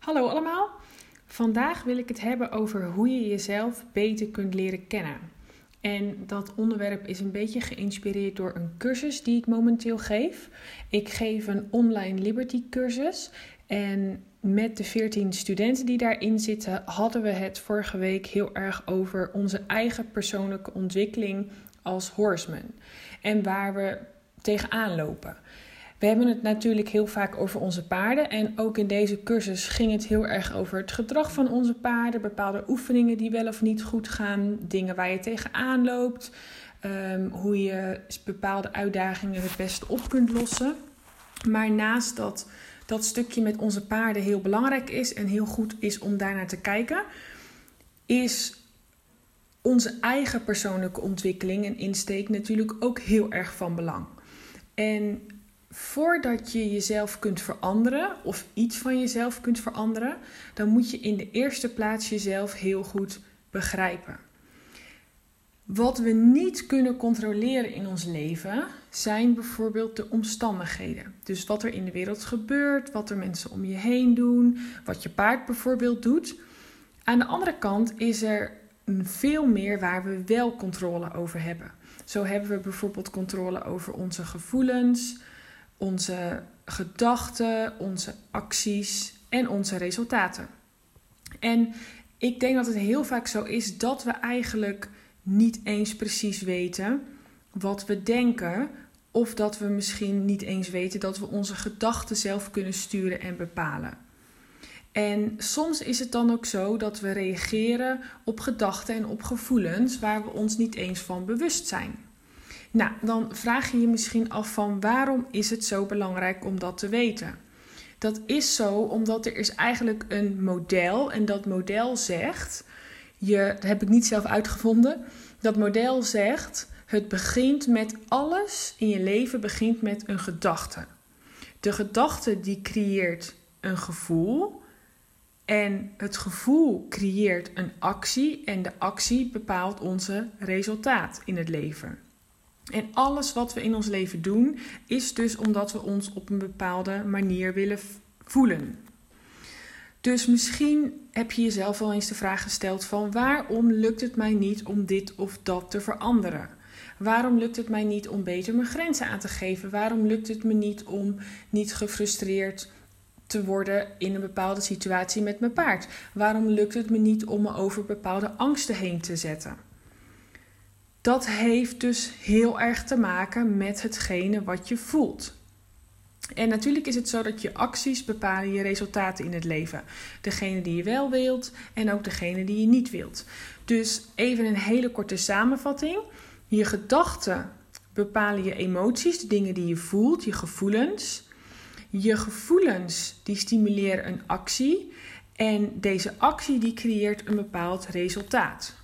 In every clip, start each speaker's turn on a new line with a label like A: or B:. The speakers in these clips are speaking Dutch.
A: Hallo allemaal. Vandaag wil ik het hebben over hoe je jezelf beter kunt leren kennen. En dat onderwerp is een beetje geïnspireerd door een cursus die ik momenteel geef. Ik geef een online Liberty cursus. En met de 14 studenten die daarin zitten, hadden we het vorige week heel erg over onze eigen persoonlijke ontwikkeling als horseman. En waar we tegenaan lopen. We hebben het natuurlijk heel vaak over onze paarden. En ook in deze cursus ging het heel erg over het gedrag van onze paarden. Bepaalde oefeningen die wel of niet goed gaan. Dingen waar je tegenaan loopt. Um, hoe je bepaalde uitdagingen het best op kunt lossen. Maar naast dat dat stukje met onze paarden heel belangrijk is en heel goed is om daarnaar te kijken, is onze eigen persoonlijke ontwikkeling en insteek natuurlijk ook heel erg van belang. En voordat je jezelf kunt veranderen of iets van jezelf kunt veranderen, dan moet je in de eerste plaats jezelf heel goed begrijpen. Wat we niet kunnen controleren in ons leven zijn bijvoorbeeld de omstandigheden. Dus wat er in de wereld gebeurt, wat er mensen om je heen doen, wat je paard bijvoorbeeld doet. Aan de andere kant is er veel meer waar we wel controle over hebben. Zo hebben we bijvoorbeeld controle over onze gevoelens, onze gedachten, onze acties en onze resultaten. En ik denk dat het heel vaak zo is dat we eigenlijk niet eens precies weten wat we denken. Of dat we misschien niet eens weten dat we onze gedachten zelf kunnen sturen en bepalen. En soms is het dan ook zo dat we reageren op gedachten en op gevoelens waar we ons niet eens van bewust zijn. Nou, dan vraag je je misschien af van waarom is het zo belangrijk om dat te weten? Dat is zo omdat er is eigenlijk een model en dat model zegt, je, dat heb ik niet zelf uitgevonden, dat model zegt het begint met alles in je leven begint met een gedachte. De gedachte die creëert een gevoel en het gevoel creëert een actie en de actie bepaalt onze resultaat in het leven. En alles wat we in ons leven doen, is dus omdat we ons op een bepaalde manier willen voelen. Dus misschien heb je jezelf wel eens de vraag gesteld van waarom lukt het mij niet om dit of dat te veranderen? Waarom lukt het mij niet om beter mijn grenzen aan te geven? Waarom lukt het me niet om niet gefrustreerd te worden in een bepaalde situatie met mijn paard? Waarom lukt het me niet om me over bepaalde angsten heen te zetten? Dat heeft dus heel erg te maken met hetgene wat je voelt. En natuurlijk is het zo dat je acties bepalen je resultaten in het leven. Degene die je wel wilt en ook degene die je niet wilt. Dus even een hele korte samenvatting. Je gedachten bepalen je emoties, de dingen die je voelt, je gevoelens. Je gevoelens die stimuleren een actie en deze actie die creëert een bepaald resultaat.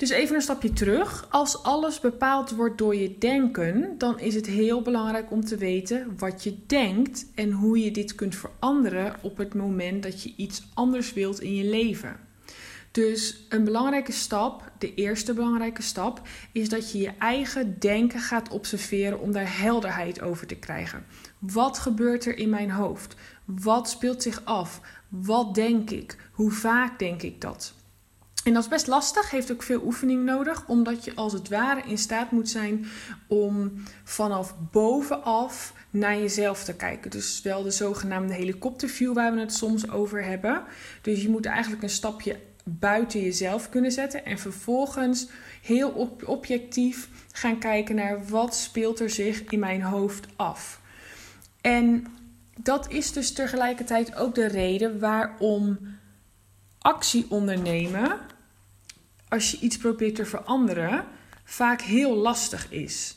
A: Dus even een stapje terug. Als alles bepaald wordt door je denken, dan is het heel belangrijk om te weten wat je denkt en hoe je dit kunt veranderen op het moment dat je iets anders wilt in je leven. Dus een belangrijke stap, de eerste belangrijke stap, is dat je je eigen denken gaat observeren om daar helderheid over te krijgen. Wat gebeurt er in mijn hoofd? Wat speelt zich af? Wat denk ik? Hoe vaak denk ik dat? En dat is best lastig, heeft ook veel oefening nodig, omdat je als het ware in staat moet zijn om vanaf bovenaf naar jezelf te kijken. Dus wel de zogenaamde helikopterview waar we het soms over hebben. Dus je moet eigenlijk een stapje buiten jezelf kunnen zetten en vervolgens heel objectief gaan kijken naar wat speelt er zich in mijn hoofd af. En dat is dus tegelijkertijd ook de reden waarom actie ondernemen, als je iets probeert te veranderen, vaak heel lastig is.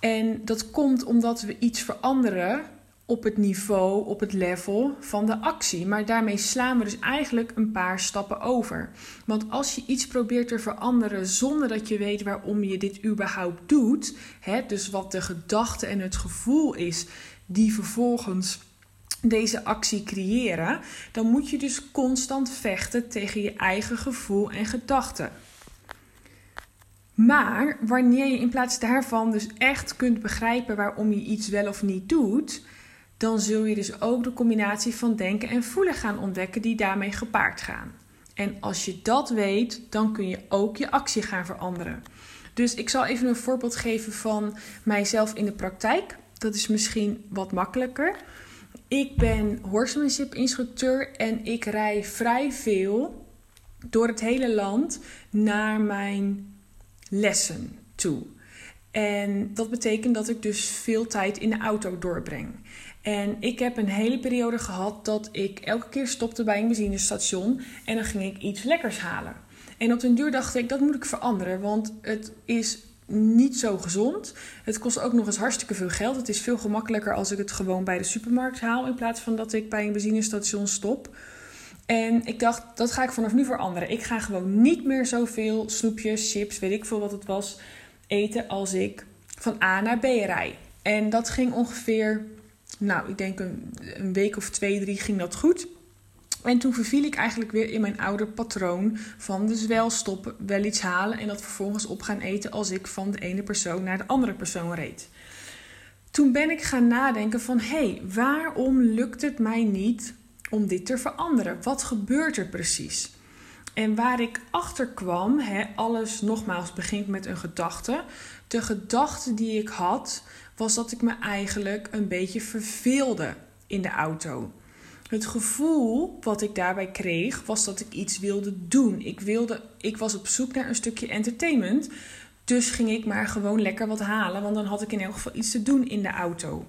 A: En dat komt omdat we iets veranderen op het niveau, op het level van de actie. Maar daarmee slaan we dus eigenlijk een paar stappen over. Want als je iets probeert te veranderen zonder dat je weet waarom je dit überhaupt doet, hè, dus wat de gedachte en het gevoel is die vervolgens deze actie creëren, dan moet je dus constant vechten tegen je eigen gevoel en gedachten. Maar wanneer je in plaats daarvan dus echt kunt begrijpen waarom je iets wel of niet doet, dan zul je dus ook de combinatie van denken en voelen gaan ontdekken die daarmee gepaard gaan. En als je dat weet, dan kun je ook je actie gaan veranderen. Dus ik zal even een voorbeeld geven van mijzelf in de praktijk. Dat is misschien wat makkelijker. Ik ben horsemanship instructeur en ik rij vrij veel door het hele land naar mijn lessen toe. En dat betekent dat ik dus veel tijd in de auto doorbreng. En ik heb een hele periode gehad dat ik elke keer stopte bij een benzinestation en dan ging ik iets lekkers halen. En op den duur dacht ik, dat moet ik veranderen, want het is niet zo gezond. Het kost ook nog eens hartstikke veel geld. Het is veel gemakkelijker als ik het gewoon bij de supermarkt haal in plaats van dat ik bij een benzinestation stop. En ik dacht, dat ga ik vanaf nu veranderen. Ik ga gewoon niet meer zoveel snoepjes, chips, weet ik veel wat het was, eten als ik van A naar B rij. En dat ging ongeveer, nou, ik denk een week of twee, drie ging dat goed. En toen verviel ik eigenlijk weer in mijn oude patroon van dus wel stoppen, wel iets halen en dat vervolgens op gaan eten als ik van de ene persoon naar de andere persoon reed. Toen ben ik gaan nadenken van hé, hey, waarom lukt het mij niet om dit te veranderen? Wat gebeurt er precies? En waar ik achter kwam, alles nogmaals begint met een gedachte. De gedachte die ik had, was dat ik me eigenlijk een beetje verveelde in de auto. Het gevoel wat ik daarbij kreeg, was dat ik iets wilde doen. Ik, wilde, ik was op zoek naar een stukje entertainment. Dus ging ik maar gewoon lekker wat halen, want dan had ik in elk geval iets te doen in de auto.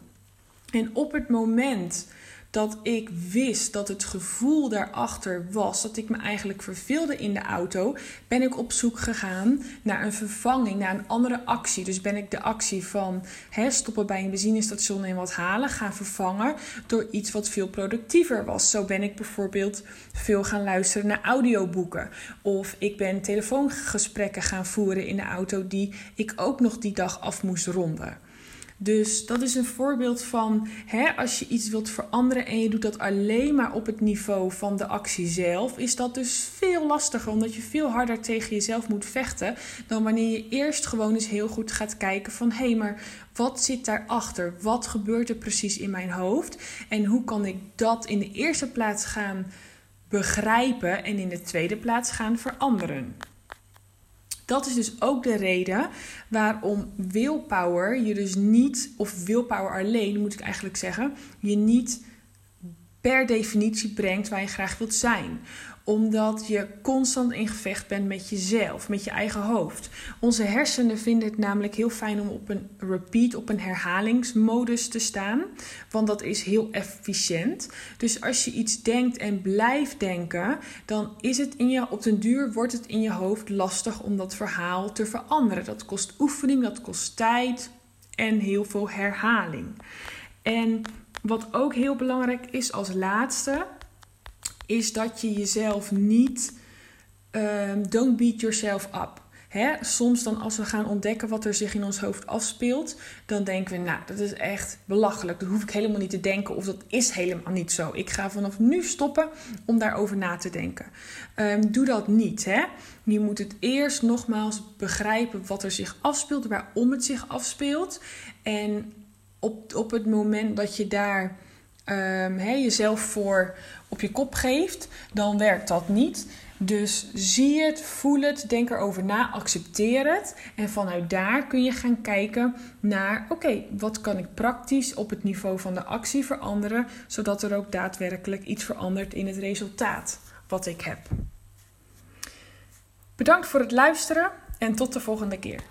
A: En op het moment dat ik wist dat het gevoel daarachter was dat ik me eigenlijk verveelde in de auto, ben ik op zoek gegaan naar een vervanging, naar een andere actie. Dus ben ik de actie van hè, stoppen bij een benzinestation en wat halen gaan vervangen door iets wat veel productiever was. Zo ben ik bijvoorbeeld veel gaan luisteren naar audioboeken. Of ik ben telefoongesprekken gaan voeren in de auto die ik ook nog die dag af moest ronden. Dus dat is een voorbeeld van hè, als je iets wilt veranderen en je doet dat alleen maar op het niveau van de actie zelf, is dat dus veel lastiger omdat je veel harder tegen jezelf moet vechten dan wanneer je eerst gewoon eens heel goed gaat kijken van hé, maar wat zit daarachter? Wat gebeurt er precies in mijn hoofd? En hoe kan ik dat in de eerste plaats gaan begrijpen en in de tweede plaats gaan veranderen? Dat is dus ook de reden waarom willpower je dus niet, of willpower alleen moet ik eigenlijk zeggen, je niet per definitie brengt waar je graag wilt zijn omdat je constant in gevecht bent met jezelf, met je eigen hoofd. Onze hersenen vinden het namelijk heel fijn om op een repeat, op een herhalingsmodus te staan. Want dat is heel efficiënt. Dus als je iets denkt en blijft denken, dan is het in je, op den duur wordt het in je hoofd lastig om dat verhaal te veranderen. Dat kost oefening, dat kost tijd en heel veel herhaling. En wat ook heel belangrijk is als laatste, is dat je jezelf niet. Um, don't beat yourself up. Soms dan als we gaan ontdekken wat er zich in ons hoofd afspeelt, dan denken we, nou, dat is echt belachelijk. Dat hoef ik helemaal niet te denken of dat is helemaal niet zo. Ik ga vanaf nu stoppen om daarover na te denken. Um, doe dat niet. Je moet het eerst nogmaals begrijpen wat er zich afspeelt, waarom het zich afspeelt. En op, op het moment dat je daar um, jezelf voor op je kop geeft, dan werkt dat niet. Dus zie het, voel het, denk erover na, accepteer het. En vanuit daar kun je gaan kijken naar: oké, wat kan ik praktisch op het niveau van de actie veranderen, zodat er ook daadwerkelijk iets verandert in het resultaat wat ik heb. Bedankt voor het luisteren en tot de volgende keer.